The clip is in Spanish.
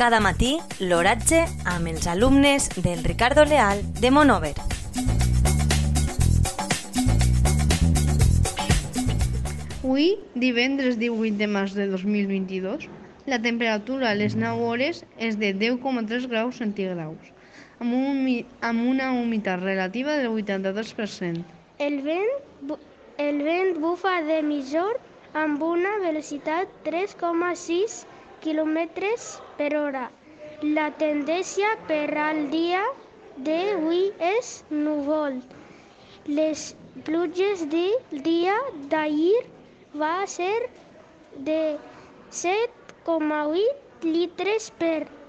Cada matí, l'oratge amb els alumnes del Ricardo Leal de Monover. Avui, divendres 18 de març de 2022, la temperatura a les 9 hores és de 10,3 graus centígraus, amb, un, amb una humitat relativa del 82%. El vent, el vent bufa de mitjor amb una velocitat 3,6 km per hora. La tendència per al dia d'avui és núvol. Les pluges del dia d'ahir va ser de 7,8 litres per